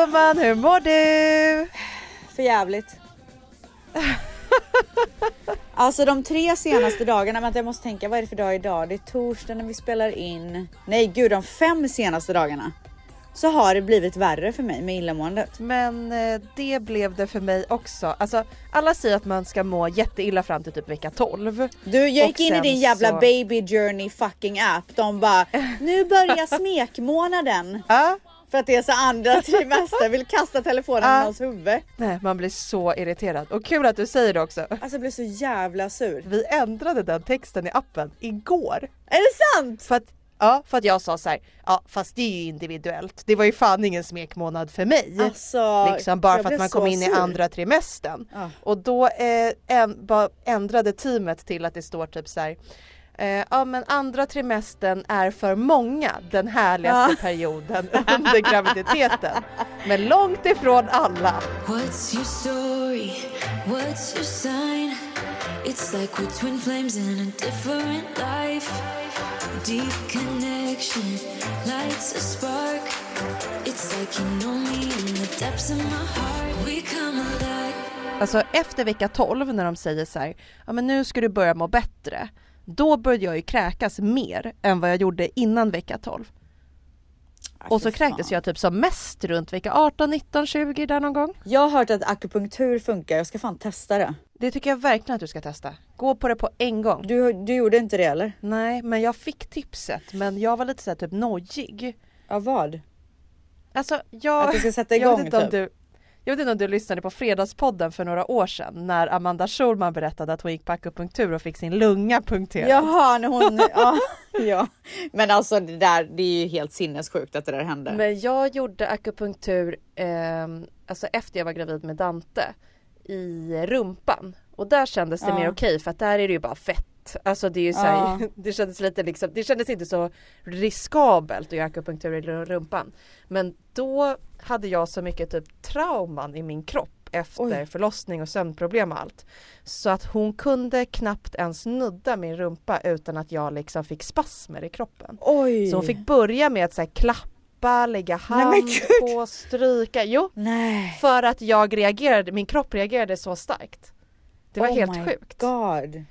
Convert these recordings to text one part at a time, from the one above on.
Gumman! Hur mår du? För jävligt. Alltså de tre senaste dagarna, vänta jag måste tänka vad är det för dag idag? Det är torsdag när vi spelar in. Nej gud, de fem senaste dagarna. Så har det blivit värre för mig med illamåendet. Men eh, det blev det för mig också. Alltså alla säger att man ska må jätteilla fram till typ vecka 12. Du jag gick in i din jävla så- baby journey fucking app. De bara, nu börjar smekmånaden. Ja, För att det är så andra trimester, vill kasta telefonen i någons huvud. nej man blir så irriterad. Och kul att du säger det också. Alltså jag blev så jävla sur. Vi ändrade den texten i appen igår. Är det sant? För att, ja, för att jag sa så här, ja fast det är ju individuellt. Det var ju fan ingen smekmånad för mig. Alltså, liksom bara för att man kom in i sur. andra trimestern. Ja. Och då eh, en, bara ändrade teamet till att det står typ så här. Eh, ja men andra trimestern är för många den härligaste Ja. perioden under graviditeten. Men långt ifrån alla. What's your story? What's your sign? It's like we're twin flames in a different life. Deep connection lights a spark. It's like you know me in the depths of my heart. We come alive. Alltså efter vecka 12 när de säger så här, ja men nu ska du börja må bättre. Då började jag ju kräkas mer än vad jag gjorde innan vecka 12. Och så Fy fan. kräktes jag typ som mest runt vecka 18, 19, 20 där någon gång. Jag har hört att akupunktur funkar, jag ska fan testa det. Det tycker jag verkligen att du ska testa. Gå på det på en gång. Du, du gjorde inte det eller? Nej, men jag fick tipset men jag var lite såhär typ nojig. Ja vad? Alltså jag... Att du ska sätta jag igång vet inte om typ? du, jag vet inte om du lyssnade på Fredagspodden för några år sedan när Amanda Schulman berättade att hon gick på akupunktur och fick sin lunga punkterad. Jaha, när hon... ja, ja. Men alltså det där, det är ju helt sinnessjukt att det där hände. Men jag gjorde akupunktur ehm, alltså efter jag var gravid med Dante i rumpan och där kändes det Ja. mer okej för att där är det ju bara fett. Alltså det är ju så här, Ja. det kändes lite liksom, det kändes inte så riskabelt att göra akupunktur i rumpan. Men då hade jag så mycket typ trauman i min kropp efter Oj. förlossning och sömnproblem och allt. Så att hon kunde knappt ens nudda min rumpa utan att jag liksom fick spasmer i kroppen. Oj! Så hon fick börja med att så här, klappa, lägga Nej, hand gud. på, stryka. Jo, Nej. för att jag reagerade, min kropp reagerade så starkt. Det var oh helt my sjukt. God.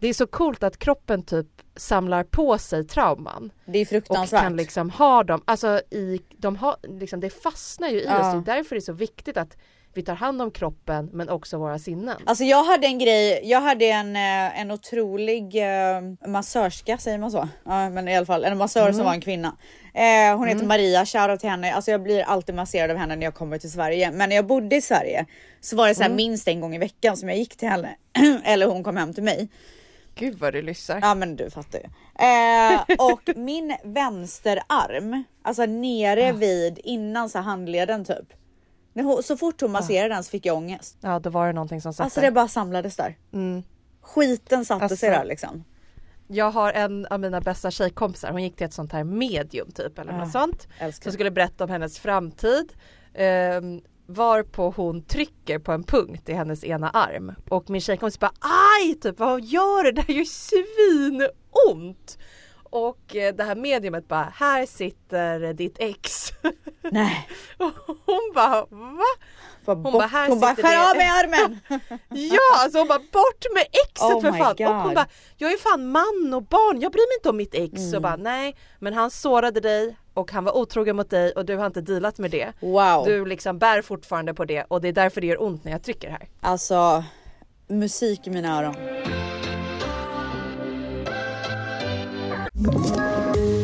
Det är så coolt att kroppen typ samlar på sig trauman Det är och fruktansvärt. kan liksom ha dem, alltså i, de har, liksom, det fastnar ju i Ja. oss. Det är därför det är så viktigt att vi tar hand om kroppen men också våra sinnen. Alltså jag hade en grej, jag hade en, eh, en otrolig eh, massörska, säger man så? Ja men i alla fall en massör Mm. som var en kvinna. Eh, hon heter Maria, shoutout till henne. Alltså jag blir alltid masserad av henne när jag kommer till Sverige. Men när jag bodde i Sverige så var det så här Mm. minst en gång i veckan som jag gick till henne. Eller hon kom hem till mig. Gud vad du lyssnar. Ja men du fattar ju. Eh, och min vänsterarm, alltså nere vid innan så handleden typ. Hon, så fort hon masserade den så fick jag ångest. Ja då var det någonting som satt Alltså det bara samlades där. Mm. Skiten satte sig Alltså, där liksom. Jag har en av mina bästa tjejkompisar, hon gick till ett sånt här medium typ eller Ah, något sånt. Älskar. Som skulle berätta om hennes framtid. Um, varpå hon trycker på en punkt i hennes ena arm. Och min tjejkompis bara aj! Typ vad gör du? Det här gör svinont! Och eh, det här mediumet bara här sitter ditt ex. Nej. Och hon bara va? Bara Hon bara, här hon bara sitter skär det- av mig armen. Ja alltså hon bara bort med exet Oh för fan! Och God. hon bara jag är fan man och barn, jag bryr mig inte om mitt ex. Mm. Och bara nej men han sårade dig och han var otrogen mot dig och du har inte dealat med det. Wow. Du liksom bär fortfarande på det och det är därför det gör ont när jag trycker här. Alltså musik i mina öron.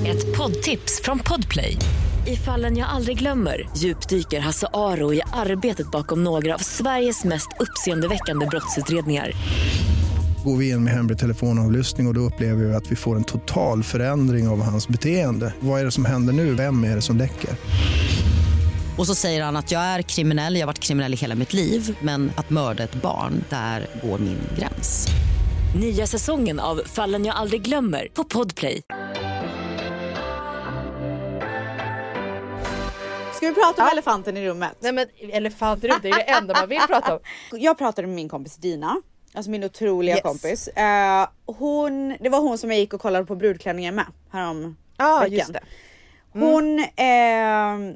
Ett poddtips från Podplay. I fallen jag aldrig glömmer djupdyker Hasse Aro i arbetet bakom några av Sveriges mest uppseendeväckande brottsutredningar. Går vi in med hemlig telefonavlyssning och, och då upplever vi att vi får en total förändring av hans beteende. Vad är det som händer nu? Vem är det som läcker? Och så säger han att jag är kriminell, jag har varit kriminell i hela mitt liv men att mörda ett barn, där går min gräns. Nya säsongen av Fallen jag aldrig glömmer på Podplay. Ska vi prata om elefanten i rummet? Nej men elefantrum det är det enda man vill prata om. Jag pratade med min kompis Dina, alltså min otroliga Yes. kompis. Eh, hon, det var hon som jag gick och kollade på brudklänningen med härom Ja veckan. just det. Hon, eh,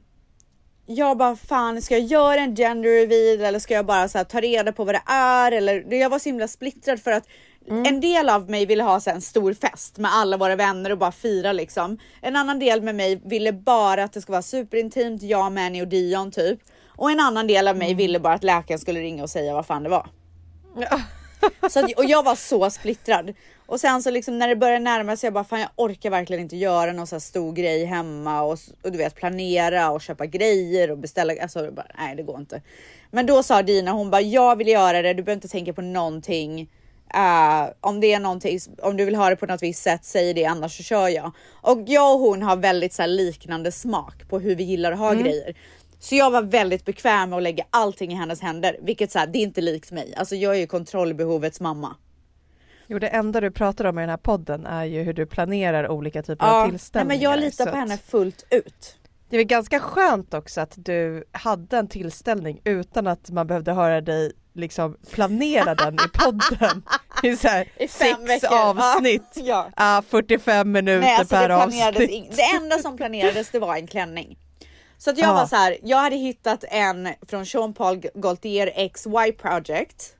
jag bara fan ska jag göra en gender reveal eller ska jag bara så här, ta reda på vad det är? Eller jag var så himla splittrad för att en del av mig ville ha så en stor fest med alla våra vänner och bara fira liksom. En annan del med mig ville bara att det ska vara superintimt, jag, Manny och Dion typ. Och en annan del av mig ville bara att läkaren skulle ringa och säga vad fan det var. Så att, och jag var så splittrad. Och sen så liksom när det började närma sig, jag bara fan jag orkar verkligen inte göra någon så här stor grej hemma och, och du vet planera och köpa grejer och beställa. Alltså bara, nej det går inte. Men då sa Dina, hon bara jag vill göra det, du behöver inte tänka på någonting. Eh, om det är någonting, om du vill ha det på något visst sätt, säg det annars så kör jag. Och jag och hon har väldigt så här, liknande smak på hur vi gillar att ha grejer. Så jag var väldigt bekväm med att lägga allting i hennes händer, vilket så här, det är inte likt mig. Alltså jag är ju kontrollbehovets mamma. Jo det enda du pratar om i den här podden är ju hur du planerar olika typer Ja, av nej, tillställningar. men jag litar på att- henne fullt ut. Det är väl ganska skönt också att du hade en tillställning utan att man behövde höra dig liksom planera den i podden i så här I sex veckor. avsnitt. Ja. Ah, 45 minuter Nej, alltså det per planerades avsnitt. in, Det enda som planerades det var en klänning. Så att jag Ja. var så här, jag hade hittat en från Jean Paul Gaultier XY Project.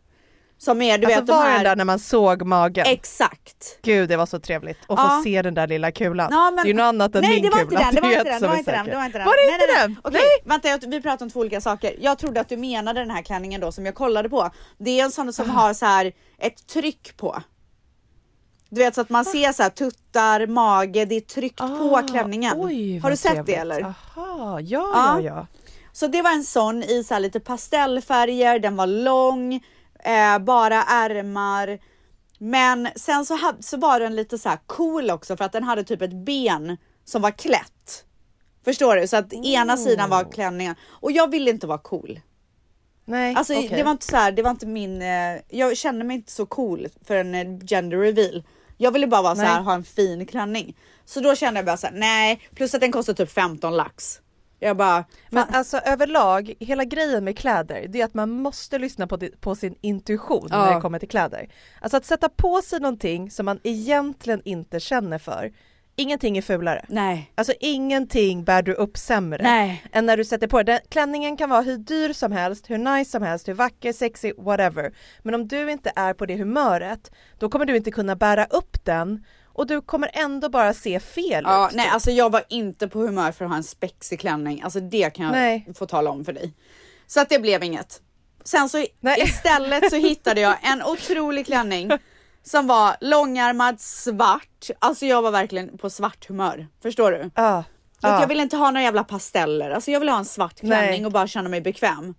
Som är du Alltså vet de var här, den där när man såg magen? Exakt. Gud det var så trevligt att Ja. få se den där lilla kulan. Ja, men- det är ju något annat än nej min det var inte kula. den, det var inte den, det var inte den, säker. det var inte den. Var det nej, inte nej, nej. den? Okej, vänta jag, vi pratar om två olika saker. Jag trodde att du menade den här klänningen då som jag kollade på. Det är en sån Ah. som har så här ett tryck på. Du vet så att man ser så här tuttar, mage, det är tryckt på Ah, klänningen. oj, har du sett trevligt. det eller? Aha, ja, Ja. ja, ja. Så det var en sån i så lite pastellfärger, den var lång, eh, bara ärmar. Men sen så, hade, så var den lite så här cool också för att den hade typ ett ben som var klätt. Förstår du? Så att ena sidan var klänningen och jag ville inte vara cool. Nej, Alltså okej. det var inte så här, det var inte min, eh, jag kände mig inte så cool för en eh, gender reveal. Jag ville bara vara så här, ha en fin klänning. Så då kände jag bara så här, nej, plus att den kostar typ 15 lax. Jag bara, Men alltså överlag, hela grejen med kläder, det är att man måste lyssna på, på sin intuition Ja. när det kommer till kläder. Alltså att sätta på sig någonting som man egentligen inte känner för, ingenting är fulare. nej, Alltså ingenting bär du upp sämre nej. än när du sätter på den. Klänningen kan vara hur dyr som helst, hur nice som helst, hur vacker, sexy, whatever. Men om du inte är på det humöret, då kommer du inte kunna bära upp den och du kommer ändå bara se fel Ja, ut. nej typ. alltså jag var inte på humör för att ha en spexig klänning. Alltså det kan jag Nej. få tala om för dig. Så att det blev inget. Sen så Nej. istället så hittade jag en otrolig klänning som var långärmad svart. Alltså jag var verkligen på svart humör. Förstår du? Att ja. jag vill inte ha några jävla pasteller. Alltså jag vill ha en svart klänning Nej. och bara känna mig bekväm.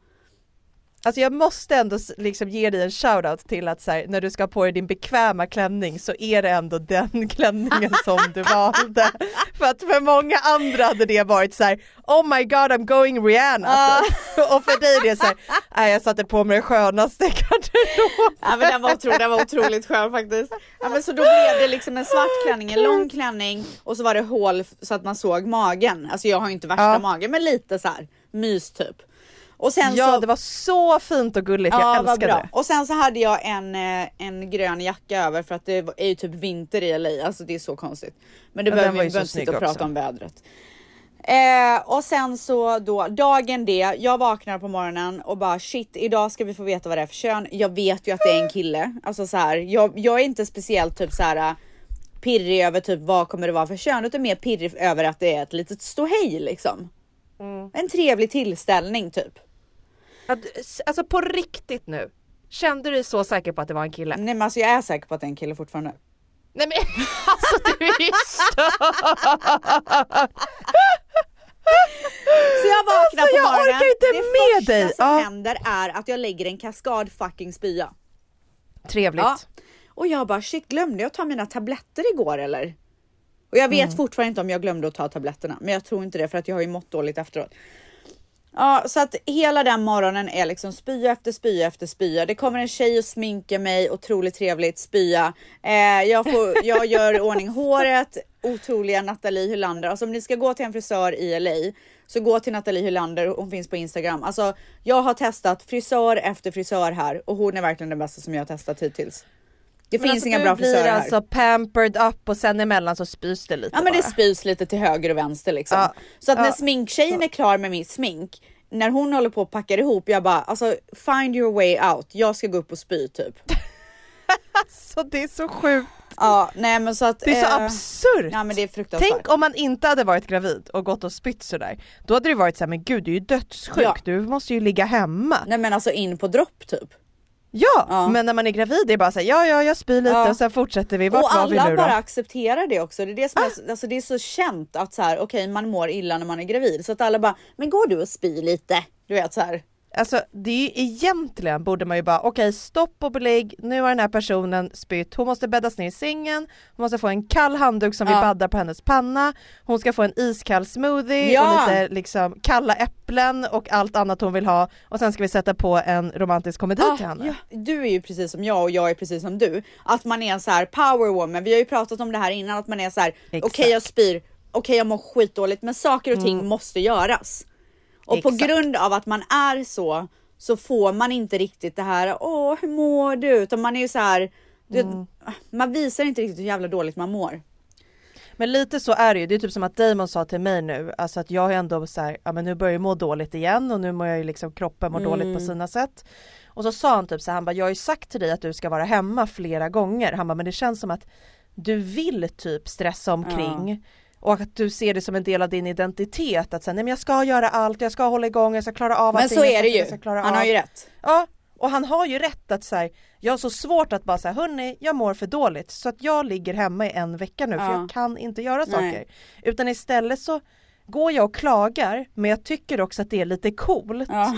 Alltså jag måste ändå liksom ge dig en shoutout till att så här, när du ska på dig din bekväma klänning så är det ändå den klänningen som du valde. För att för många andra hade det varit så här: oh my god I'm going Rihanna. typ. Och för dig är det så här, nej jag satte på mig det skönaste garderoben. Ja men den var, otro, den var otroligt skön faktiskt. Ja, men så då blev det liksom en svart klänning, en lång klänning och så var det hål så att man såg magen. Alltså jag har ju inte värsta Ja. magen men lite så här mys typ. Och sen Ja så, det var så fint och gulligt, jag ja, vad älskade det. Och sen så hade jag en, eh, en grön jacka över för att det är ju typ vinter i LA, alltså det är så konstigt. Men det Ja, behöver vi inte sitta och prata om vädret. Eh, och sen så då dagen det, jag vaknar på morgonen och bara shit idag ska vi få veta vad det är för kön. Jag vet ju att det är en kille. Alltså så här, jag, jag är inte speciellt typ så här pirrig över typ vad kommer det vara för kön utan mer pirrig över att det är ett litet ståhej liksom. Mm. En trevlig tillställning typ. Att, alltså på riktigt nu, kände du dig så säker på att det var en kille? Nej men alltså jag är säker på att det är en kille fortfarande. Nej men alltså du är ju störd! Så jag vaknar Alltså, på jag morgonen. orkar inte det med första dig. som Ja. händer är att jag lägger en kaskad fucking spya. Trevligt. Ja. Och jag bara shit glömde jag ta mina tabletter igår eller? Och jag vet fortfarande inte om jag glömde att ta tabletterna, men jag tror inte det för att jag har ju mått dåligt efteråt. Ja, så att hela den morgonen är liksom spya efter spya efter spya. Det kommer en tjej och sminkar mig, otroligt trevligt, spya. Eh, jag, får, jag gör i ordning håret, otroliga Nathalie Hylander. Alltså om ni ska gå till en frisör i LA, så gå till Nathalie Hylander, hon finns på Instagram. Alltså jag har testat frisör efter frisör här och hon är verkligen den bästa som jag har testat hittills. Det Men finns alltså, inga du bra blir frisörer här. alltså pampered up och sen emellan så spys det lite Ja men det bara. spys lite till höger och vänster liksom. Ja. Så att när Ja. sminktjejen är klar med mitt smink, när hon håller på och packar ihop, jag bara alltså find your way out. Jag ska gå upp och spy typ. Så det är så sjukt. Ja nej men så att. Det är så eh, absurt. Ja men det är fruktansvärt. Tänk om man inte hade varit gravid och gått och spytt sådär. Då hade det varit såhär, men gud du är ju dödssjuk, Ja. du måste ju ligga hemma. Nej men alltså in på dropp typ. Ja, Ja. men när man är gravid det är bara såhär, ja ja jag spyr lite Ja. och sen fortsätter vi. Vart och var vi alla nu då? bara accepterar det också. Det är, det som är, alltså det är så känt att så här, okej man mår illa när man är gravid. Så att alla bara, men går du och spy lite? Du vet så här. Alltså det är ju egentligen borde man ju bara okej stopp och belägg, nu har den här personen spytt, hon måste bäddas ner i sängen, hon måste få en kall handduk som vi Ja. baddar på hennes panna, hon ska få en iskall smoothie Ja. och lite liksom kalla äpplen och allt annat hon vill ha och sen ska vi sätta på en romantisk komedi till henne. Ah, ja, du är ju precis som jag och jag är precis som du. Att man är en så här power woman. Vi har ju pratat om det här innan, att man är så här, okej. Mm. jag spyr, okej jag mår skitdåligt, men saker och ting måste göras. Och på Exakt. grund av att man är så, så får man inte riktigt det här, åh hur mår du? Utan man är ju så här, du, Mm. man visar inte riktigt hur jävla dåligt man mår. Men lite så är det ju, det är typ som att Damon sa till mig nu, alltså att jag har ändå så här, ja men nu börjar jag må dåligt igen och nu mår jag ju liksom kroppen mår dåligt på sina sätt. Och så sa han typ så här, han bara jag har ju sagt till dig att du ska vara hemma flera gånger, han bara men det känns som att du vill typ stressa omkring och att du ser det som en del av din identitet att säga nej men jag ska göra allt, jag ska hålla igång, jag ska klara av Men allting, så är det ju. Han har av." ju rätt. Ja, och han har ju rätt att säga jag har så svårt att bara säga hörni, jag mår för dåligt så att jag ligger hemma i en vecka nu för Ja. jag kan inte göra saker. Utan istället så går jag och klagar men jag tycker också att det är lite coolt Ja.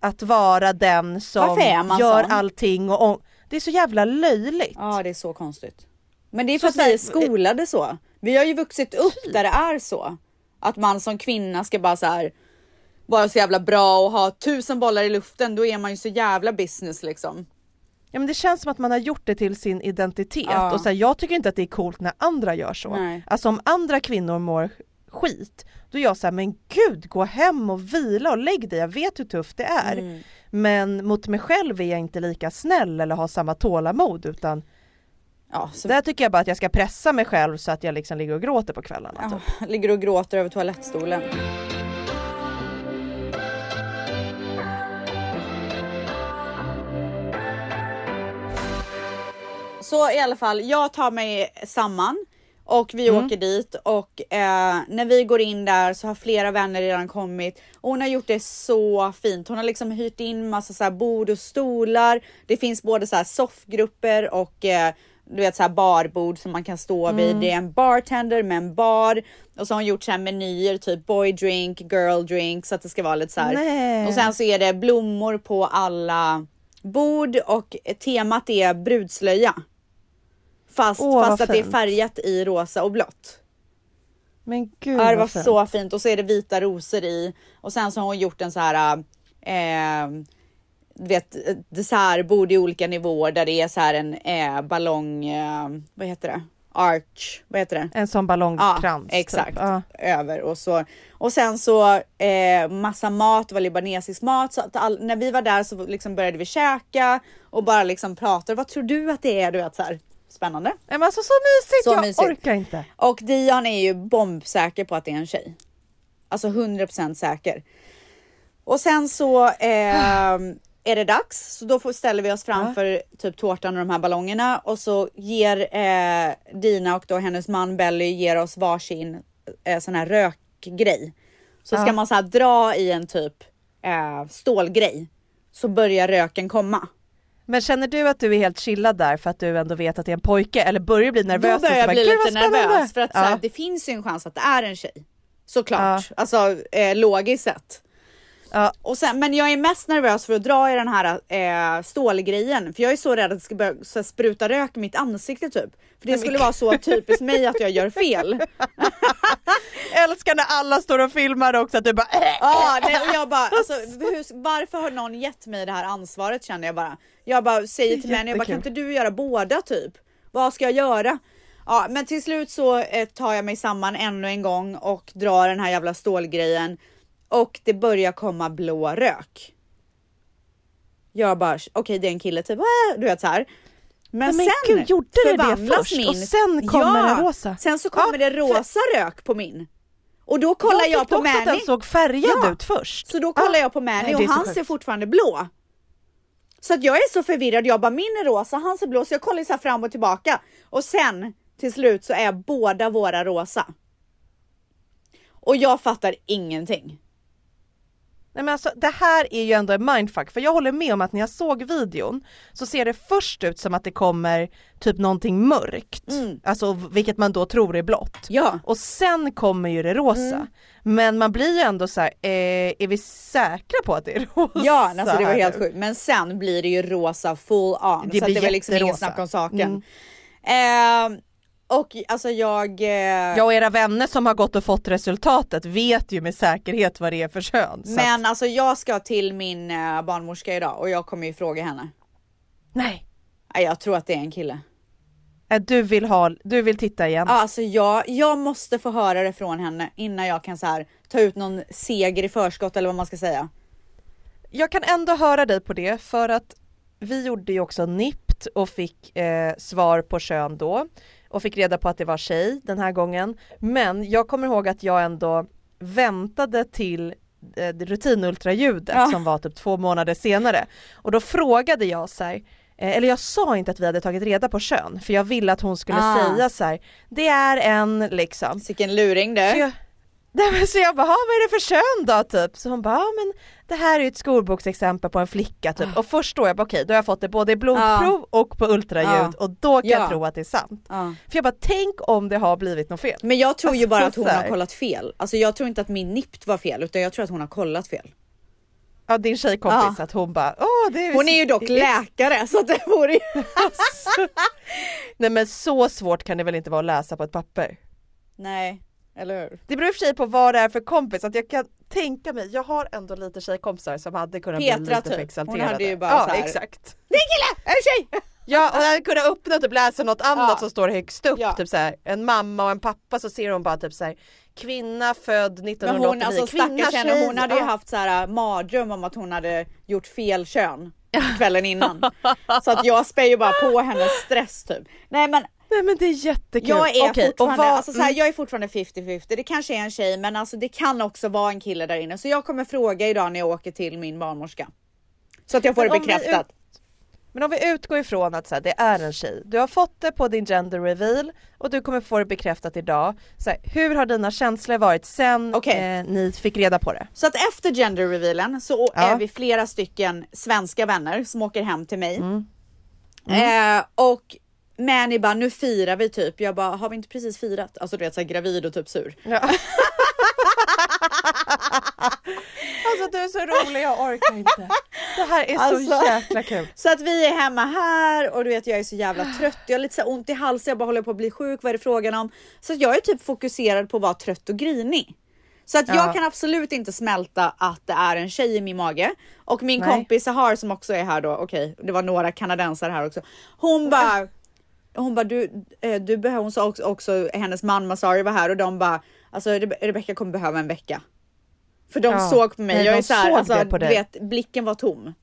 att vara den som Varför är man gör sån? allting och, och det är så jävla löjligt. Ja det är så konstigt. Men det är för att så här- vi är skolade så. Vi har ju vuxit upp där det är så. Att man som kvinna ska bara så här vara så jävla bra och ha tusen bollar i luften. Då är man ju så jävla business liksom. Ja men det känns som att man har gjort det till sin identitet Ja. och så här, jag tycker inte att det är coolt när andra gör så. Nej. Alltså om andra kvinnor mår skit, då är jag såhär men gud gå hem och vila och lägg dig, jag vet hur tufft det är. Mm. Men mot mig själv är jag inte lika snäll eller har samma tålamod utan Ja, så där tycker jag bara att jag ska pressa mig själv så att jag liksom ligger och gråter på kvällarna. Typ. ja, ligger och gråter över toalettstolen. Så i alla fall, jag tar mig samman och vi Mm. åker dit och eh, när vi går in där så har flera vänner redan kommit och hon har gjort det så fint. Hon har liksom hyrt in massa så här bord och stolar. Det finns både så här soffgrupper och eh, du vet så här barbord som man kan stå Mm. vid. Det är en bartender med en bar och så har hon gjort så här menyer typ boy drink, girl drink så att det ska vara lite så här. Nej. Och sen så är det blommor på alla bord och temat är brudslöja. Fast, Åh, fast att det är färgat i rosa och blått. Men gud Ja, det var fint. så fint och så är det vita rosor i och sen så har hon gjort en så här eh, vet dessertbord i olika nivåer där det är så här en eh, ballong, eh, vad heter det? Arch, vad heter det? En sån ballongkrans. Ja, exakt. Typ. Ja. Över och så. Och sen så eh, massa mat, det var libanesisk mat. Så all, när vi var där så liksom började vi käka och bara liksom prata. Vad tror du att det är? Du vet så här. Spännande. Men alltså så mysigt, Så jag mysigt. orkar inte. Och Dion är ju bombsäker på att det är en tjej. Alltså 100% säker. Och sen så eh, är det dags, så då får, ställer vi oss framför typ tårtan och de här ballongerna och så ger eh, Dina och då hennes man Belly ger oss varsin eh, sån här rökgrej. Så ska Ja. man så här dra i en typ eh, stålgrej så börjar röken komma. Men känner du att du är helt chillad där för att du ändå vet att det är en pojke eller börjar du bli nervös? Då börjar jag bli "Gud, lite vad spännande." nervös för att så här, ja. det finns ju en chans att det är en tjej. Såklart, alltså eh, logiskt sett. Ja. Och sen, men jag är mest nervös för att dra i den här eh, stålgrejen för jag är så rädd att det ska börja här, spruta rök i mitt ansikte typ. För det skulle vara så typiskt mig att jag gör fel. älskar när alla står och filmar också att du bara äh. Ja, nej, och jag bara, alltså, hur, varför har någon gett mig det här ansvaret känner jag bara. Jag bara säger till män, jag bara, kan inte du göra båda typ? Vad ska jag göra? Ja, men till slut så eh, tar jag mig samman ännu en gång och drar den här jävla stålgrejen och det börjar komma blå rök. Jag bara, okej det är en kille typ, "Äh", du vet så här. Men, men sen gud, gjorde det det först? min... Och sen kommer ja, det rosa? Sen så kommer Ja, det rosa rök på min. Och då kollar jag jag, på att Manny. den såg färgad Ja. ut först. Så då kollar Ja. jag på Manny Nej, det och han ser fortfarande blå. Så att jag är så förvirrad. Jag bara min är rosa, hans är blå. Så jag kollar så fram och tillbaka. Och sen till slut så är båda våra rosa. Och jag fattar ingenting. Nej men alltså det här är ju ändå en mindfuck för jag håller med om att när jag såg videon så ser det först ut som att det kommer typ någonting mörkt, alltså vilket man då tror är blått. Ja. Och sen kommer ju det rosa. Men man blir ju ändå så här, eh, är vi säkra på att det är rosa? Ja, alltså det var helt sjukt. Men sen blir det ju rosa full on. Det så att blir det var liksom ingen snack om saken. Mm. Ehm, och alltså jag... eh, Ja och era vänner som har gått och fått resultatet vet ju med säkerhet vad det är för kön. Så att, men alltså jag ska till min eh, barnmorska idag och jag kommer ju fråga henne. nej, Jag tror att det är en kille. Eh, du vill, ha, du vill titta igen. Ja, Alltså jag, jag måste få höra det från henne innan jag kan så här ta ut någon seger i förskott eller vad man ska säga. Jag kan ändå höra dig på det för att vi gjorde ju också NIPT och fick eh, svar på kön då och fick reda på att det var tjej den här gången. Men jag kommer ihåg att jag ändå väntade till eh, rutinultraljudet Ja. som var typ två månader senare och då frågade jag så här, eh, eller jag sa inte att vi hade tagit reda på kön för jag ville att hon skulle Ah. säga så här, det är en liksom. Vilken luring du. Nej, men så jag bara, "Ha, vad är det för kön då typ? Så hon bara, ja men det här är ju ett skolboksexempel på en flicka typ. Och först då jag bara okej, då har jag fått det både i blodprov och på ultraljud och då kan Ja. jag tro att det är sant. För jag bara, tänk om det har blivit något fel. Men jag tror ju Alltså, bara att hon har kollat fel. Alltså jag tror inte att min NIPT var fel utan jag tror att hon har kollat fel. Ja din tjejkompis att hon bara, åh det är Hon är ju dock läkare så att det vore ju... Nej men så svårt kan det väl inte vara att läsa på ett papper. Nej, eller hur? Det beror i och för sig på vad det är för kompis, att jag kan tänka mig, jag har ändå lite tjejkompisar som hade kunnat bli Petra, lite typ. för Hon hade ju bara ja så här- exakt. Det är en kille! En tjej! Ja och jag hade kunnat öppna och typ läsa något annat Ja. som står högst upp, Ja. typ så här, en mamma och en pappa så ser hon bara typ så här, kvinna född 1989, Men hon, alltså kvinna henne, hon hade ju haft så här äh, mardröm om att hon hade gjort fel kön kvällen innan. så att jag spär ju bara på hennes stress typ. Nej men Nej men det är jättekul. jag är och fortfarande, vad- alltså så här, mm. jag är fortfarande 50-50. Det kanske är en tjej men alltså det kan också vara en kille där inne. Så jag kommer fråga idag när jag åker till min barnmorska. Så att jag får Men det bekräftat. Men om vi utgår ifrån att så här, det är en tjej, du har fått det på din gender reveal och du kommer få det bekräftat idag. Så här, hur har dina känslor varit sen Okej. eh, ni fick reda på det? Så att efter gender revealen så Ja. är vi flera stycken svenska vänner som åker hem till mig. Mm. Eh, och Manny bara, nu firar vi typ. Jag bara, har vi inte precis firat? Alltså du vet såhär gravid och typ sur. Ja. alltså du är så rolig, jag orkar inte. Det här är Alltså. så jäkla kul. Så att vi är hemma här och du vet jag är så jävla trött. Jag har lite så ont i halsen, jag bara håller på att bli sjuk. Vad är det frågan om? Så att jag är typ fokuserad på att vara trött och grinig. Så att Ja. jag kan absolut inte smälta att det är en tjej i min mage. Och min Nej. kompis Sahar som också är här då, okej det var några kanadensare här också. Hon bara hon bara du, eh, du behöver, hon sa också, också hennes man Masari var här och de bara alltså Rebe- Rebecca kommer behöva en vecka. För de Ja. såg på mig, Nej, jag är så här, såg alltså, du vet blicken var tom.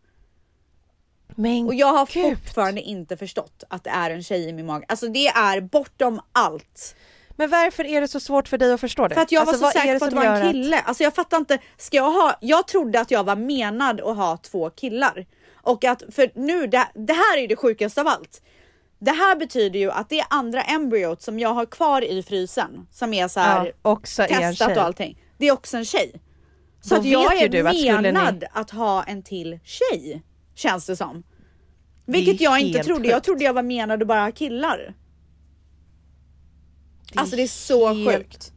Men Och jag har Gud. fortfarande inte förstått att det är en tjej i min mage. Alltså det är bortom allt. Men varför är det så svårt för dig att förstå det? För att jag Alltså, var så säker på att det var en gör att- kille. Alltså jag fattar inte. Ska jag ha? Jag trodde att jag var menad att ha två killar. Och att för nu, det, det här är det sjukaste av allt. Det här betyder ju att det andra embryot som jag har kvar i frysen som är så här Ja, också är testat och allting. Det är också en tjej. Så Då att jag är du att skulle ni- menad att ha en till tjej. Känns det som. är Vilket jag inte trodde. Jag sjukt. trodde jag var menad att bara ha killar. Det är alltså det är så helt- sjukt.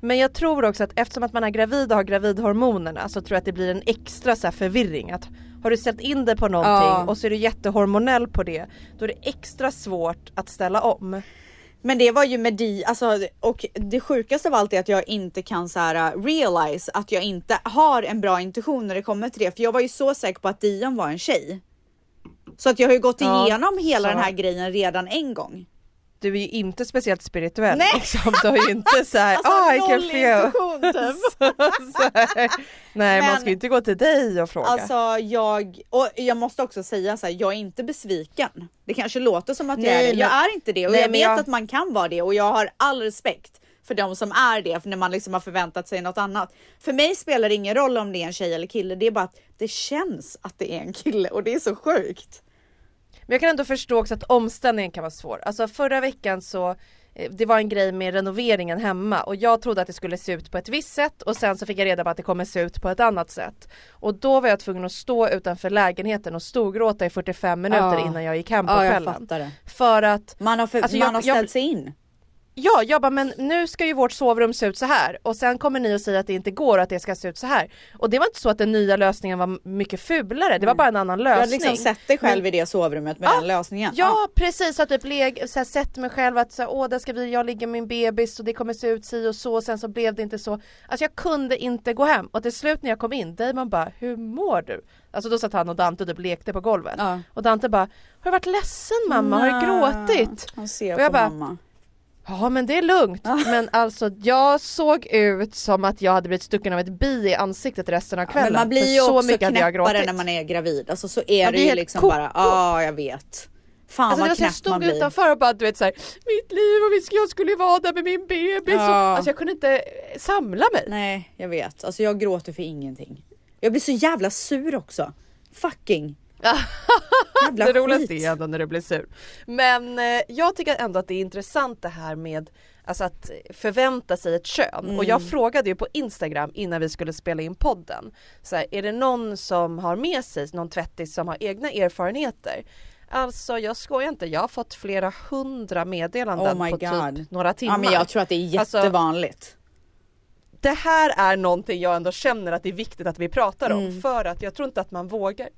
Men jag tror också att eftersom att man är gravid och har gravidhormonerna så tror jag att det blir en extra så förvirring. Att har du ställt in dig på någonting Ja. och så är du jättehormonell på det, då är det extra svårt att ställa om. Men det var ju med Di, alltså, och det sjukaste av allt är att jag inte kan så här uh, realize att jag inte har en bra intuition när det kommer till det. För jag var ju så säker på att Dion var en tjej. Så att jag har ju gått Ja, igenom hela så. den här grejen redan en gång. Du är ju inte speciellt spirituell Nej. liksom. Du har ju inte såhär, Alltså, ah I can feel. så här, nej man Men- ska ju inte gå till dig och fråga. Alltså jag, och jag måste också säga så här, jag är inte besviken. Det kanske låter som att jag Nej, är det, jag är inte det och Nej, jag vet jag- att man kan vara det och jag har all respekt för de som är det för när man liksom har förväntat sig något annat. För mig spelar det ingen roll om det är en tjej eller kille, det är bara att det känns att det är en kille och det är så sjukt. Men jag kan ändå förstå också att omställningen kan vara svår. Alltså förra veckan så eh, det var en grej med renoveringen hemma och jag trodde att det skulle se ut på ett visst sätt och sen så fick jag reda på att det kommer se ut på ett annat sätt. Och då var jag tvungen att stå utanför lägenheten och storgråta i 45 minuter Ja. innan jag gick hem på Ja, jag kvällen. För att Man har, för, Alltså, man jag- har jag- ställt sig in. Ja, jag bara men nu ska ju vårt sovrum se ut så här och sen kommer ni och säger att det inte går och att det ska se ut så här. Och det var inte så att den nya lösningen var mycket fulare, det var bara en annan Du lösning. har liksom sett dig själv i det sovrummet med Ja, den lösningen. Ja precis, så typ leg, så här, sett mig själv att så här, åh där ska vi, jag ligga med min bebis och det kommer se ut si och så och sen så blev det inte så. Alltså jag kunde inte gå hem och till slut när jag kom in, Damon bara, hur mår du? Alltså då satt han och Dante typ lekte på golvet. Ja. Och Dante bara, har du varit ledsen mamma? Har du gråtit? Han ser Och jag på bara, mamma. Ja men det är lugnt. Men alltså jag såg ut som att jag hade blivit stucken av ett bi i ansiktet resten av kvällen. Men man blir ju så också jag knäppare när man är gravid. Alltså så är Man det ju liksom koko. bara, ja jag vet. Fan Alltså vad jag knäpp man stod blir. utanför och bara du vet såhär Mitt liv och jag skulle vara där med min bebis Ja. Alltså jag kunde inte eh, samla mig Nej jag vet, alltså jag gråter för ingenting. Jag blir så jävla sur också. Fucking Det roligaste är ändå när du blir sur. Men eh, jag tycker ändå att det är intressant det här med Alltså att förvänta sig ett kön. Och jag frågade ju på Instagram innan vi skulle spela in podden. Så här, Är det någon som har med sig någon tvättis som har egna erfarenheter? Alltså jag skojar inte, jag har fått flera hundra meddelanden Oh på God. typ några timmar Ja men jag tror att det är Alltså, jättevanligt. det här är någonting jag ändå känner att det är viktigt att vi pratar om. Mm. för att jag tror inte att man vågar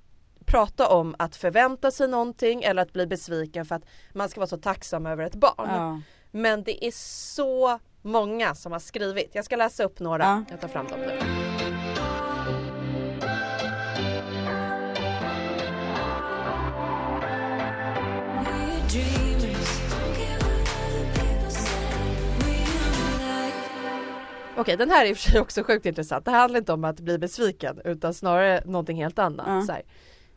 prata om att förvänta sig någonting eller att bli besviken för att man ska vara så tacksam över ett barn. Ja. Men det är så många som har skrivit. Jag ska läsa upp några. Ja. Jag tar fram dem nu. Okej den här är i och för sig också sjukt intressant. Det handlar inte om att bli besviken utan snarare någonting helt annat. Ja. Så här.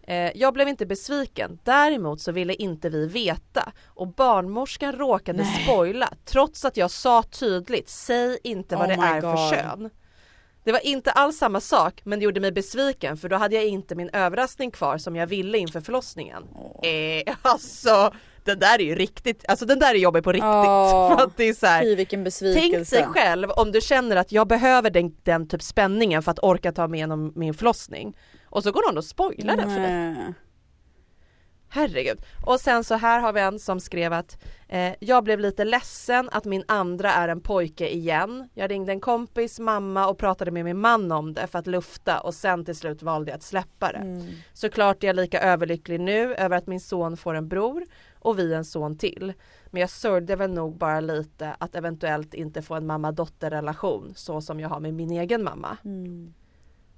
Eh, jag blev inte besviken, däremot så ville inte vi veta och barnmorskan råkade spoila trots att jag sa tydligt, säg inte vad Oh det är för God. kön. Det var inte alls samma sak men det gjorde mig besviken för då hade jag inte min överraskning kvar som jag ville inför förlossningen. Eh, alltså den där är ju riktigt, alltså den där är jobbig på riktigt. Åh. För att det är så här, Fy vilken besvikelse. Tänk dig själv om du känner att jag behöver den, den typ spänningen för att orka ta mig igenom min förlossning. Och så går någon och spoilar den för dig. Herregud. Och sen så här har vi en som skrev att eh, jag blev lite ledsen att min andra är en pojke igen. Jag ringde en kompis, mamma och pratade med min man om det för att lufta och sen till slut valde jag att släppa det. Såklart är jag lika överlycklig nu över att min son får en bror och vi en son till. Men jag sörjde väl nog bara lite att eventuellt inte få en mamma-dotter relation så som jag har med min egen mamma.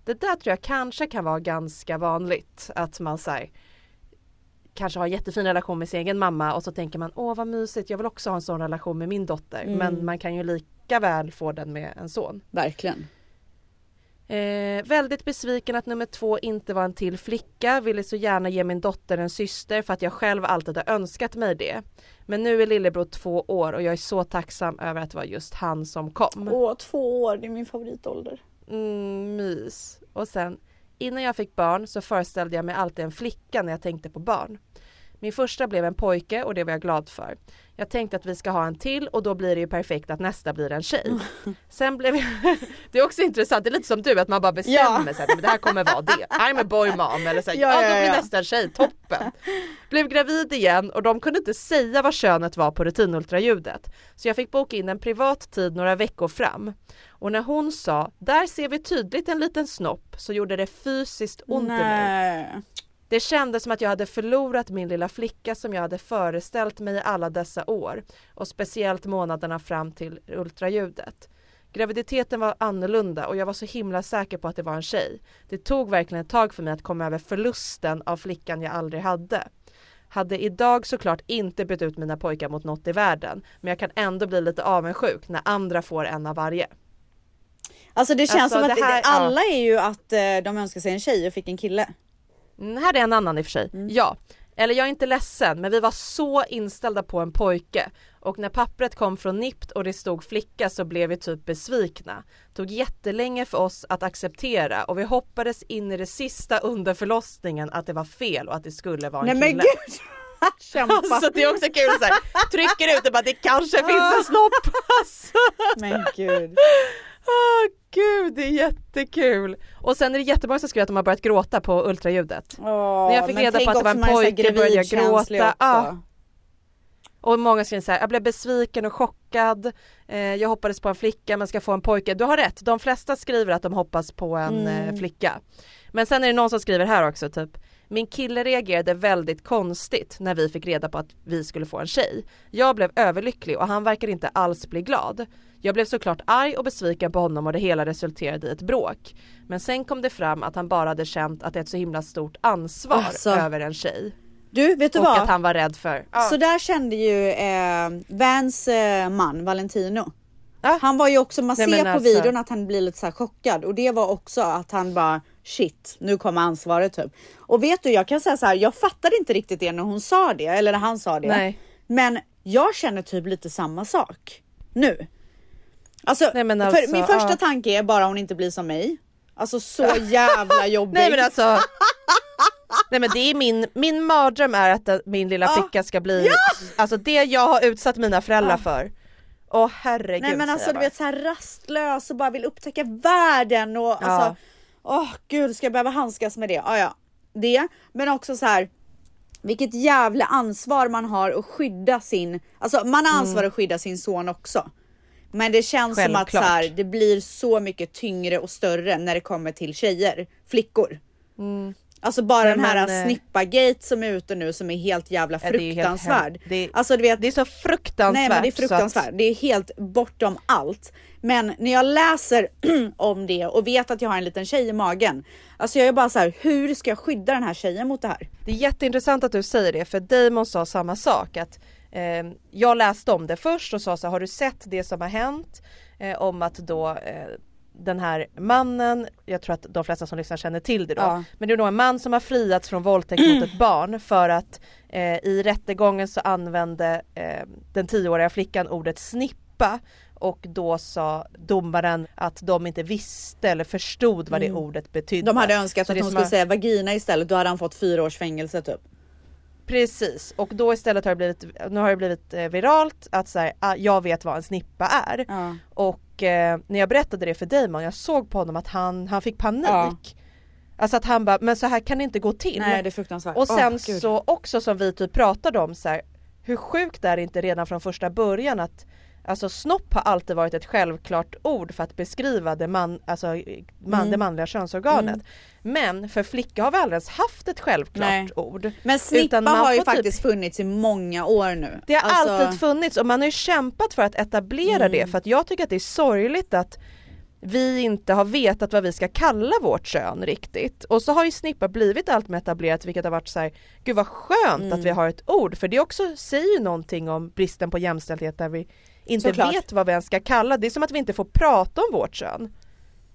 Det där tror jag kanske kan vara ganska vanligt att man säger kanske har en jättefin relation med sin egen mamma och så tänker man åh vad mysigt jag vill också ha en sån relation med min dotter men man kan ju lika väl få den med en son. Verkligen. Eh, väldigt besviken att nummer två inte var en till flicka, ville så gärna ge min dotter en syster för att jag själv alltid har önskat mig det. Men nu är lillebror två år och jag är så tacksam över att det var just han som kom. Åh två år, det är min favoritålder. Mm, mys. Och sen, innan jag fick barn så föreställde jag mig alltid en flicka när jag tänkte på barn. Min första blev en pojke och det var jag glad för. Jag tänkte att vi ska ha en till och då blir det ju perfekt att nästa blir en tjej. Sen blev jag, det är också intressant, det är lite som du att man bara bestämmer Ja. sig att det här kommer vara det. I'm a boy mom eller så här, Ja, ja, ja, då blir nästa en tjej, toppen. Blev gravid igen och de kunde inte säga vad könet var på rutinultraljudet. Så jag fick boka in en privat tid några veckor fram. Och när hon sa, där ser vi tydligt en liten snopp, så gjorde det fysiskt ont i mig. Det kändes som att jag hade förlorat min lilla flicka som jag hade föreställt mig i alla dessa år och speciellt månaderna fram till ultraljudet. Graviditeten var annorlunda och jag var så himla säker på att det var en tjej. Det tog verkligen ett tag för mig att komma över förlusten av flickan jag aldrig hade. Hade idag såklart inte bytt ut mina pojkar mot något i världen. Men jag kan ändå bli lite avundsjuk när andra får en av varje. Alltså det känns Alltså, som att det här- alla är ju att eh, de önskar sig en tjej och fick en kille. Mm, här är en annan i och för sig. Mm. Ja, eller jag är inte ledsen men vi var så inställda på en pojke och när pappret kom från NIPT och det stod flicka så blev vi typ besvikna. Tog jättelänge för oss att acceptera och vi hoppades in i det sista under förlossningen att det var fel och att det skulle vara en Nej kille. men gud! Kämpa! Alltså det är också kul så här, trycker ut det bara det kanske finns en snopp. Alltså. Men gud. Åh gud det är jättekul. Och sen är det jättemånga som skriver att de har börjat gråta på ultraljudet. Åh, När jag fick reda på att det var en pojke började jag gråta. Ja. Och många skriver så här, jag blev besviken och chockad. Eh, jag hoppades på en flicka men ska få en pojke. Du har rätt, de flesta skriver att de hoppas på en Mm. eh, flicka. Men sen är det någon som skriver här också typ min kille reagerade väldigt konstigt när vi fick reda på att vi skulle få en tjej. Jag blev överlycklig och han verkar inte alls bli glad. Jag blev såklart arg och besviken på honom och det hela resulterade i ett bråk. Men sen kom det fram att han bara hade känt att det är ett så himla stort ansvar Alltså. över en tjej. Du, vet du Och vad? att han var rädd för. Ja. Så där kände ju eh, Vans eh, man Valentino. Ja. Han var ju också, man Nej, ser på alltså- videon att han blir lite så här chockad och det var också att han bara shit, nu kommer ansvaret typ. Och vet du, jag kan säga så här, jag fattade inte riktigt det när hon sa det eller när han sa det. Nej. Men jag känner typ lite samma sak nu. Alltså, Nej, men för alltså, min första ja. tanke är bara hon inte blir som mig. Alltså så jävla jobbig. Nej men alltså Nej men det är min, min mardröm är att den- min lilla flicka ska bli, alltså det jag har utsatt mina föräldrar för. Åh herregud Nej men alltså du vet så här rastlös och bara vill upptäcka världen och alltså Åh gud ska jag behöva handskas med det? Ah, ja, det men också så här vilket jävla ansvar man har att skydda sin, alltså man har ansvar att skydda sin son också. Men det känns som att så Mm. Självklart. här, det blir så mycket tyngre och större när det kommer till tjejer, flickor. Alltså bara Nej, den här men, eh, snippa-gate som är ute nu som är helt jävla Ja, det är helt fruktansvärd. det- alltså du vet, Det är så fruktansvärt. Nej men det är så att- fruktansvärt. Det är helt bortom allt. Men när jag läser om det och vet att jag har en liten tjej i magen. Alltså jag är bara så här, hur ska jag skydda den här tjejen mot det här? Det är jätteintressant att du säger det för Damon sa samma sak att eh, jag läste om det först och sa så här, har du sett det som har hänt eh, om att då eh, den här mannen, jag tror att de flesta som lyssnar känner till det då, Ja. men det är då en man som har friats från våldtäkt mot ett barn för att eh, i rättegången så använde eh, den tioåriga flickan ordet snippa och då sa domaren att de inte visste eller förstod vad det ordet betydde. Mm. De hade önskat Så att hon skulle har- säga vagina istället. Då hade han fått fyra års fängelse typ. Precis och då istället har det blivit, nu har det blivit eh, viralt att så här, ah, jag vet vad en snippa är. Ja. Och eh, när jag berättade det för Damon, jag såg på honom att han, han fick panik. Ja. Alltså att han bara, men så här kan det inte gå till. Nej det är fruktansvärt. och sen gud. så också som vi typ pratade om så här, hur sjukt är det inte redan från första början att Alltså snopp har alltid varit ett självklart ord för att beskriva det, man, alltså, man, Mm. det manliga könsorganet. Men för flicka har vi aldrig ens haft ett självklart Nej. ord. Men snippa har ju typ- faktiskt funnits i många år nu. Det har Alltså, alltid funnits och man har ju kämpat för att etablera Mm. det för att jag tycker att det är sorgligt att vi inte har vetat vad vi ska kalla vårt kön riktigt. Och så har ju snippa blivit allt mer etablerat vilket har varit så här, gud vad skönt Mm. att vi har ett ord för det också säger ju någonting om bristen på jämställdhet där vi inte Såklart. vet vad vi ens ska kalla det. är som att vi inte får prata om vårt kön.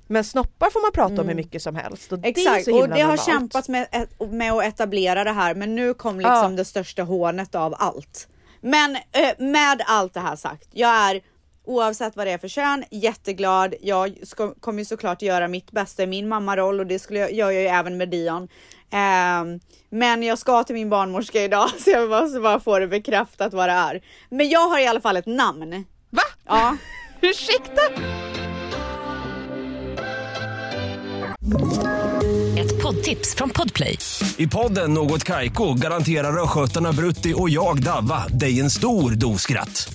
Men snoppar får man prata om hur mycket som helst och det Mm. Exakt himla och det har normalt. kämpats med, med att etablera det här men nu kom liksom Ja. det största hånet av allt. Men eh, med allt det här sagt, jag är oavsett vad det är för kön jätteglad. Jag ska, kommer ju såklart göra mitt bästa i min mammaroll och det skulle jag, gör jag ju även med Dion. Ehm, men jag ska till min barnmorska idag så jag måste bara få det bekräftat vad det är. Men jag har i alla fall ett namn. Va? Ja. Ursäkta? Ett poddtips från Podplay. I podden Något Kaiko garanterar östgötarna Brutti och jag, Davva, dig en stor dos skratt.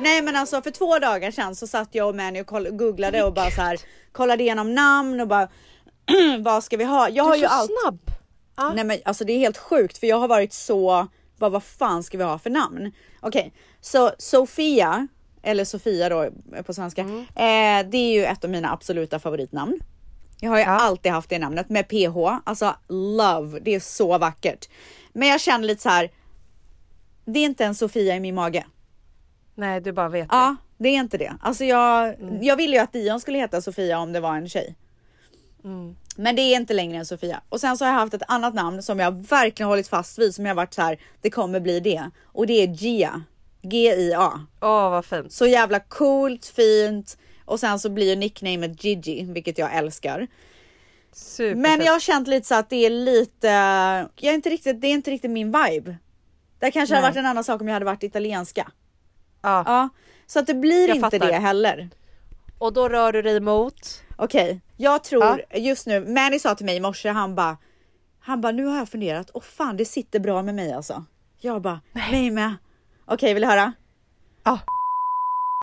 Nej men alltså för två dagar sedan så satt jag och Manny och googlade och bara så här kollade igenom namn och bara vad ska vi ha? Jag Du har är ju så allt. snabb. Ja. Nej men alltså det är helt sjukt för jag har varit så, bara vad fan ska vi ha för namn? Okej, så Sofia, eller Sofia då på svenska, Mm. eh, det är ju ett av mina absoluta favoritnamn. Jag har ju alltid haft det namnet med PH, alltså love, det är så vackert. Men jag känner lite så här. det är inte en Sofia i min mage. Nej du bara vet Ja, det är inte det. Alltså jag, jag ville ju att Dion skulle heta Sofia om det var en tjej. Men det är inte längre än Sofia. Och sen så har jag haft ett annat namn som jag verkligen hållit fast vid som jag varit så här. det kommer bli det. Och det är Gia. G-I-A. det. Åh vad fint. Så jävla coolt, fint. Och sen så blir ju nicknamet Gigi, vilket jag älskar. Superfint. Men jag har känt lite så att det är lite, jag är inte riktigt, det är inte riktigt min vibe. Det kanske hade Nej. varit en annan sak om jag hade varit italienska. Ja. Ja, så att det blir Jag inte fattar. det heller. Och då rör du dig mot? Okej, jag tror just nu, Manny sa till mig i morse, han bara, han bara nu har jag funderat och fan det sitter bra med mig alltså. Jag bara, mig med. Okej, vill du höra?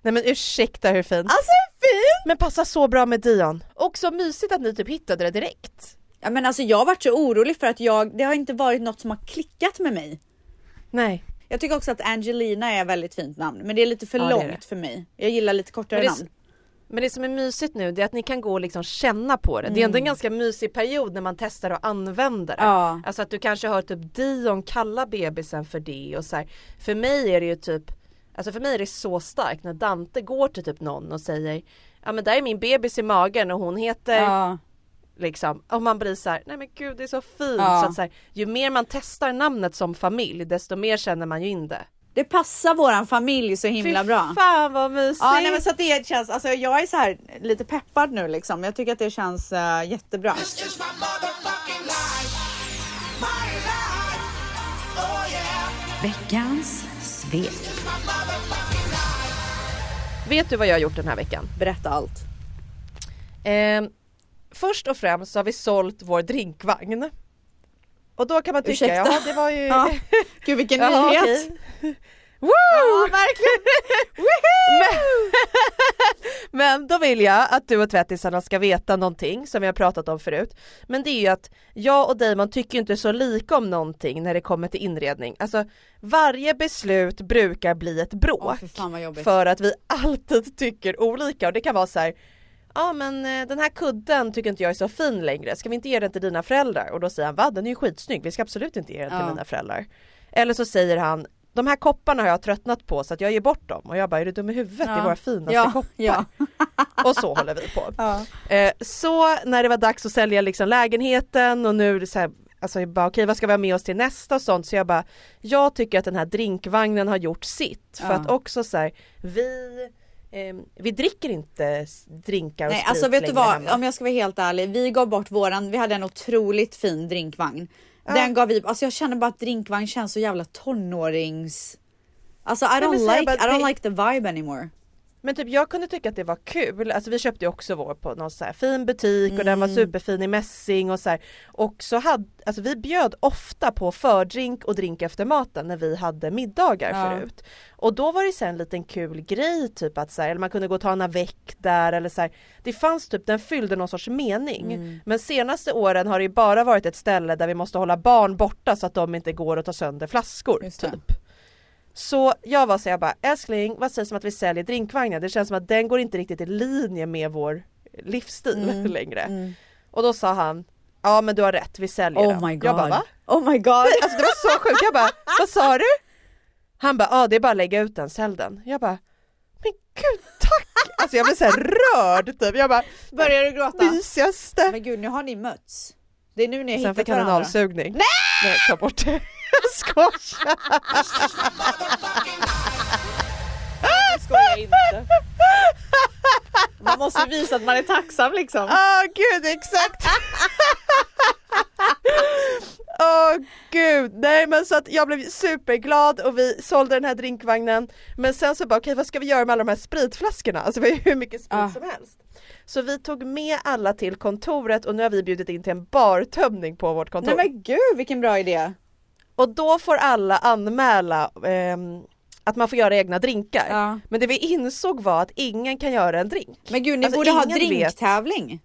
Nej men ursäkta hur fint. Alltså fint! Men passar så bra med Dion. Och så mysigt att ni typ hittade det direkt. Ja men alltså jag har varit så orolig för att jag, det har inte varit något som har klickat med mig. Nej. Jag tycker också att Angelina är ett väldigt fint namn, men det är lite för Ja, långt det. för mig. Jag gillar lite kortare Men namn. Men det som är mysigt nu det är att ni kan gå och liksom känna på det. Det är ändå en ganska mysig period när man testar att använda det. Ja. Alltså att du kanske hör typ Dion kalla bebisen för det och så här. För mig är det ju typ Alltså för mig är det så starkt när Dante går till typ någon och säger Ja men där är min bebis i magen och hon heter Ja, liksom och man blir så här, nej men gud det är så fint. Ja. Så att så här, ju mer man testar namnet som familj desto mer känner man ju in det. det passar våran familj så himla Fy bra. fan vad mysigt! Ja, nej, men så att det känns, alltså jag är så här lite peppad nu liksom. Jag tycker att det känns eh, jättebra. Veckans svep. Vet du vad jag har gjort den här veckan? Berätta allt. Eh, först och främst så har vi sålt vår drinkvagn. Och då kan man tycka, Ursäkta? ja det var ju... Ja. Gud vilken Jaha, nyhet! okej. Woo! Ja verkligen! Men då vill jag att du och tvättisarna ska veta någonting som vi har pratat om förut. Men det är ju att jag och Damon tycker inte så lika om någonting när det kommer till inredning. Alltså varje beslut brukar bli ett bråk. Vad jobbigt. för att vi alltid tycker olika och det kan vara så här. Ja men eh, den här kudden tycker inte jag är så fin längre, ska vi inte ge den till dina föräldrar? Och då säger han va den är ju skitsnygg, vi ska absolut inte ge den till Ja. mina föräldrar. Eller så säger han de här kopparna har jag tröttnat på så att jag ger bort dem och jag bara är du dum i huvudet? Det är Ja. våra finaste Ja, koppar. ja. Och så håller vi på. Ja. Eh, så när det var dags att sälja liksom lägenheten och nu så här, alltså jag bara okej vad ska vi ha med oss till nästa och sånt så jag bara jag tycker att den här drinkvagnen har gjort sitt för Ja. att också så här, vi eh, vi dricker inte drinkar och Nej alltså vet du vad, hemma. om jag ska vara helt ärlig, vi gav bort våran, vi hade en otroligt fin drinkvagn. Den gav vi, alltså jag känner bara att drinkvagn känns så jävla tonårings... Alltså I don't jag like, bara, I don't like the vibe anymore. Men typ jag kunde tycka att det var kul, alltså vi köpte också vår på någon så fin butik och den var Mm. superfin i mässing och så här. Och så hade, alltså vi bjöd ofta på fördrink och drink efter maten när vi hade middagar Ja. förut. Och då var det så en liten kul grej typ att så här, eller man kunde gå och ta en avec där eller så här. Det fanns typ, den fyllde någon sorts mening. Mm. Men senaste åren har det bara varit ett ställe där vi måste hålla barn borta så att de inte går och tar sönder flaskor typ. Så jag var så jag bara älskling vad sägs om att vi säljer drinkvagnen? Det känns som att den går inte riktigt i linje med vår livsstil Mm, längre. Och då sa han Ja men du har rätt, vi säljer den. Oh my god. Jag bara va? Oh my god. Alltså det var så sjukt, jag bara vad sa du? Han bara ja det är bara att lägga ut den, sälj den. Jag bara men gud tack! Alltså jag blev så här rörd typ. Jag bara Börjar du gråta? mysigaste. Men gud nu har ni mötts. Det är nu ni har Sen fick han en avsugning. Nej! Nej ta bort det. Jag skojar. Jag skojar inte. Man måste visa att man är tacksam liksom. Åh gud exakt! Åh gud, nej men så att jag blev superglad och vi sålde den här drinkvagnen Men sen så bara okej vad ska vi göra med alla de här spritflaskorna? Alltså vi har ju hur mycket sprit Ah. som helst Så vi tog med alla till kontoret och nu har vi bjudit in till en bartömning på vårt kontor Nej men gud vilken bra idé. Och då får alla anmäla ehm, att man får göra egna drinkar. Ja. Men det vi insåg var att ingen kan göra en drink. Men gud ni Alltså, borde ha vet. drinktävling.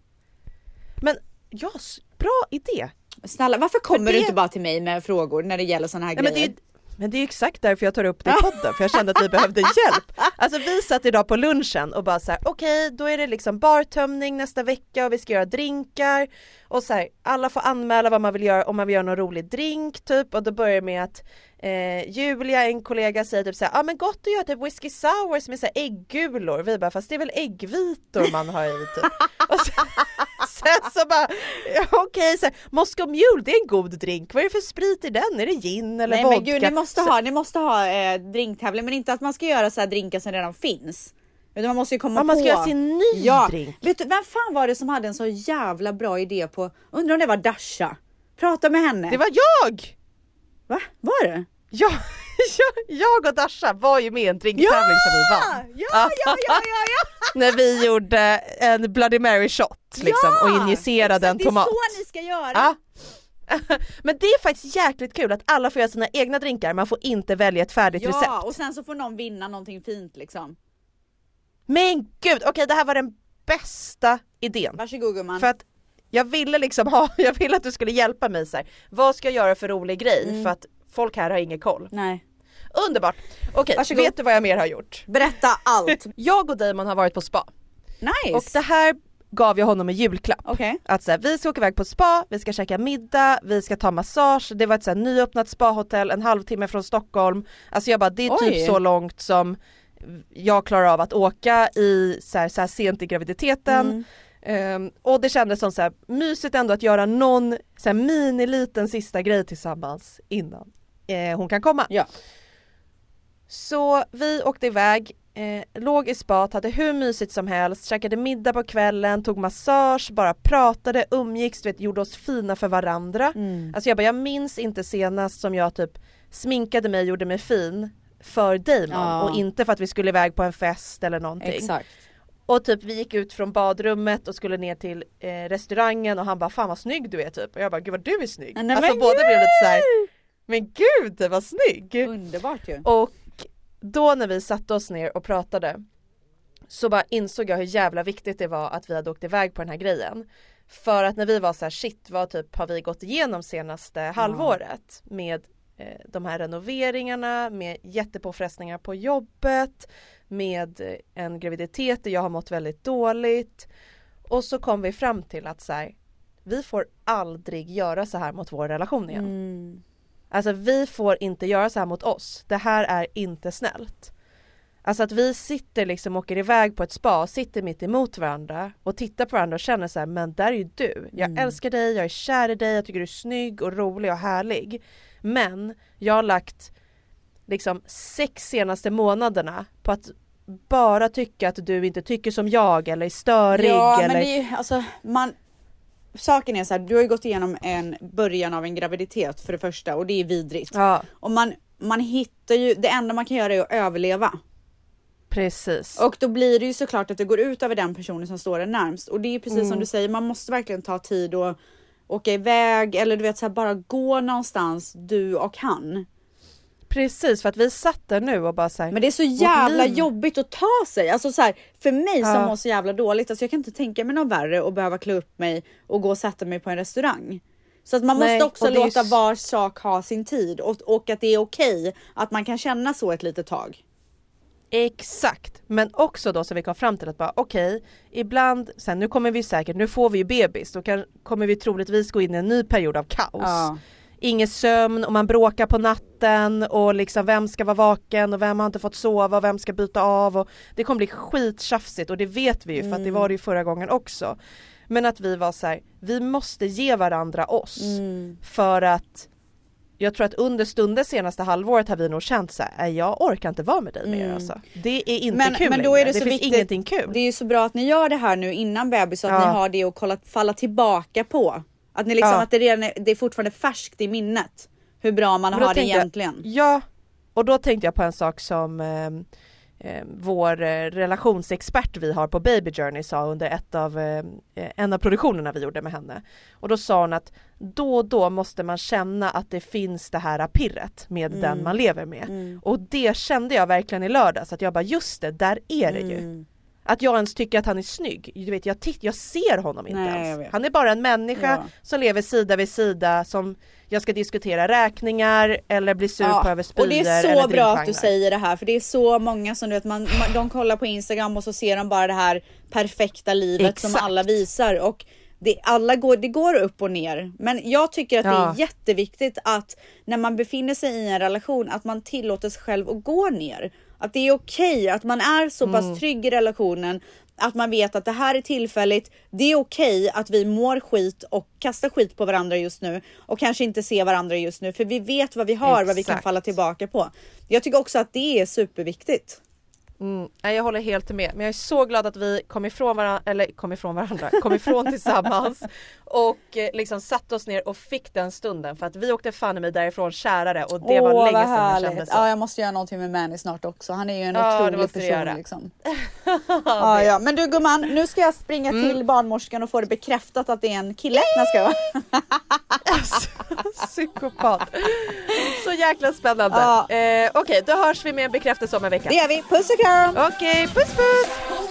Men ja, bra idé. Snälla varför kommer det- du inte bara till mig med frågor när det gäller såna här det grejer? Är, men det är exakt därför jag tar upp det i podden, för jag kände att vi behövde hjälp. Alltså vi satt idag på lunchen och bara så här: okej då är det liksom bartömning nästa vecka och vi ska göra drinkar och så här, alla får anmäla vad man vill göra, om man vill göra någon rolig drink typ och då börjar det med att eh, Julia, en kollega säger typ såhär, ja ah, men gott att göra typ whisky sours med så här äggulor, vi bara fast det är väl äggvitor man har i typ. Sen, så bara, okej här, Moscow Mule det är en god drink, vad är det för sprit i den? Är det gin eller Nej vodka? men gud ni måste ha, ni måste ha eh, drinktävling men inte att man ska göra så här drinkar som redan finns. Utan man måste ju komma Ja, man på. ska göra sin ny ja. drink. Vet du, vem fan var det som hade en så jävla bra idé på, undrar om det var Dasha? Prata med henne. Det var jag! Va? Var det? Ja, jag, och Dasha var ju med i en drinktävling som vi vann. Ja, ja, ja, ja, ja. När vi gjorde en Bloody Mary shot liksom och injicerade en tomat. Det är så ni ska göra. Ja. Men det är faktiskt jäkligt kul att alla får göra sina egna drinkar, man får inte välja ett färdigt Ja, recept. och sen så får någon vinna någonting fint liksom. Men gud, okej det här var den bästa idén. Varsågod gumman. För att jag ville liksom ha, jag ville att du skulle hjälpa mig så här. vad ska jag göra för rolig grej? Mm. För att folk här har ingen koll. Nej. Underbart! Okej, Varsågod. vet du vad jag mer har gjort? Berätta allt. Jag och Damon har varit på spa Nice. och det här gav jag honom i julklapp. Okej. Att så här, vi ska åka iväg på spa, vi ska käka middag, vi ska ta massage, det var ett så här, nyöppnat spahotell en halvtimme från Stockholm. Alltså jag bara det är Oj. typ så långt som jag klarar av att åka i så här, så här sent i graviditeten. Mm. Ehm, och det kändes som så här, mysigt ändå att göra någon så här, mini liten sista grej tillsammans innan eh, hon kan komma. Ja. Så vi åkte iväg, eh, låg i spat, hade hur mysigt som helst, käkade middag på kvällen, tog massage, bara pratade, umgicks, du vet, gjorde oss fina för varandra. Mm. Alltså jag bara, jag minns inte senast som jag typ sminkade mig, gjorde mig fin för Damon Ja. och inte för att vi skulle iväg på en fest eller någonting. Exakt. Och typ vi gick ut från badrummet och skulle ner till eh, restaurangen och han bara fan vad snygg du är typ och jag bara gud vad du är snygg. Nej, alltså båda blev lite såhär men gud vad snygg! Underbart ju. Och då när vi satte oss ner och pratade så bara insåg jag hur jävla viktigt det var att vi hade åkt iväg på den här grejen. För att när vi var så här shit vad typ har vi gått igenom senaste halvåret med eh, de här renoveringarna, med jättepåfrestningar på jobbet, med eh, en graviditet där jag har mått väldigt dåligt. Och så kom vi fram till att så här, vi får aldrig göra så här mot vår relation igen. Mm. Alltså vi får inte göra så här mot oss. Det här är inte snällt. Alltså att vi sitter liksom åker iväg på ett spa, sitter mitt emot varandra och tittar på varandra och känner så här, men där är ju du. Jag älskar dig, jag är kär i dig, jag tycker du är snygg och rolig och härlig. Men jag har lagt liksom sex senaste månaderna på att bara tycka att du inte tycker som jag eller är störig Ja eller men det är ju alltså man Saken är så här, du har ju gått igenom en början av en graviditet för det första och det är vidrigt. Ja Och man, man hittar ju, det enda man kan göra är att överleva. precis. Och då blir det ju såklart att det går ut över den personen som står en närmst. Och det är ju precis Mm. som du säger, man måste verkligen ta tid och åka iväg eller du vet så här, bara gå någonstans du och han. Precis för att vi satt där nu och bara såhär Men det är så jävla jobbigt att ta sig. Alltså så här, för mig som Ja. mår så jävla dåligt, alltså jag kan inte tänka mig något värre och behöva klä upp mig och gå och sätta mig på en restaurang. Så att man Nej, måste också låta s- var sak ha sin tid och, och att det är okej att man kan känna så ett litet tag. Exakt, men också då så vi kom fram till att bara okej, ibland, sen nu kommer vi säkert, nu får vi ju bebis, då kan, kommer vi troligtvis gå in i en ny period av kaos. Ja. Ingen sömn och man bråkar på natten och liksom vem ska vara vaken och vem har inte fått sova och vem ska byta av och det kommer bli skittjafsigt och det vet vi ju för att det var det ju förra gången också. Men att vi var så här, vi måste ge varandra oss för att jag tror att under stunder senaste halvåret har vi nog känt så här, "Nej, jag orkar inte vara med dig mer alltså. Det är inte Men, kul men då är längre. det, så finns viktigt. ingenting kul. Det är ju så bra att ni gör det här nu innan bebis så att Ja. ni har det att kolla, falla tillbaka på. Att ni liksom, Ja. att det redan är, det är fortfarande färskt i minnet. Hur bra man har det tänkte jag- egentligen. Ja, och då tänkte jag på en sak som ehm, eh, vår eh, relationsexpert vi har på Baby Journey sa under ett av, eh, en av produktionerna vi gjorde med henne. Och då sa hon att då och då måste man känna att det finns det här pirret med Mm. den man lever med. Och det kände jag verkligen i lördags att jag bara just det, där är det ju. Att jag ens tycker att han är snygg. Du vet, jag, titt, jag ser honom inte Nej, ens. Han är bara en människa Ja. som lever sida vid sida som jag ska diskutera räkningar eller bli sur på över spyor och det är så bra att du säger det här för det är så många som du vet man, man de kollar på Instagram och så ser de bara det här perfekta livet som Exakt. alla visar och det, alla går, det går upp och ner. Men jag tycker att det Ja. är jätteviktigt att när man befinner sig i en relation att man tillåter sig själv att gå ner. Att det är okej, att man är så pass Mm. trygg i relationen att man vet att det här är tillfälligt. Det är okej att vi mår skit och kastar skit på varandra just nu och kanske inte ser varandra just nu för vi vet vad vi har, vad vi kan Exakt. falla tillbaka på. Jag tycker också att det är superviktigt. Mm, nej, jag håller helt med, men jag är så glad att vi kom ifrån varandra, eller kom ifrån varandra, kom ifrån tillsammans och eh, liksom satte oss ner och fick den stunden för att vi åkte fan i mig därifrån kärare och det var Åh, länge vad sedan jag kände så. Ja, jag måste göra någonting med Manny snart också. Han är ju en Ja, otrolig person liksom. ja, ja. Men du gumman, nu ska jag springa Mm. till barnmorskan och få det bekräftat att det är en kille. Nej, ska jag. Psykopat. Så jäkla spännande. Ja. Eh, Okej, då hörs vi med en bekräftelse om en vecka. Det gör vi. Puss och kram! Okej, puss puss! Who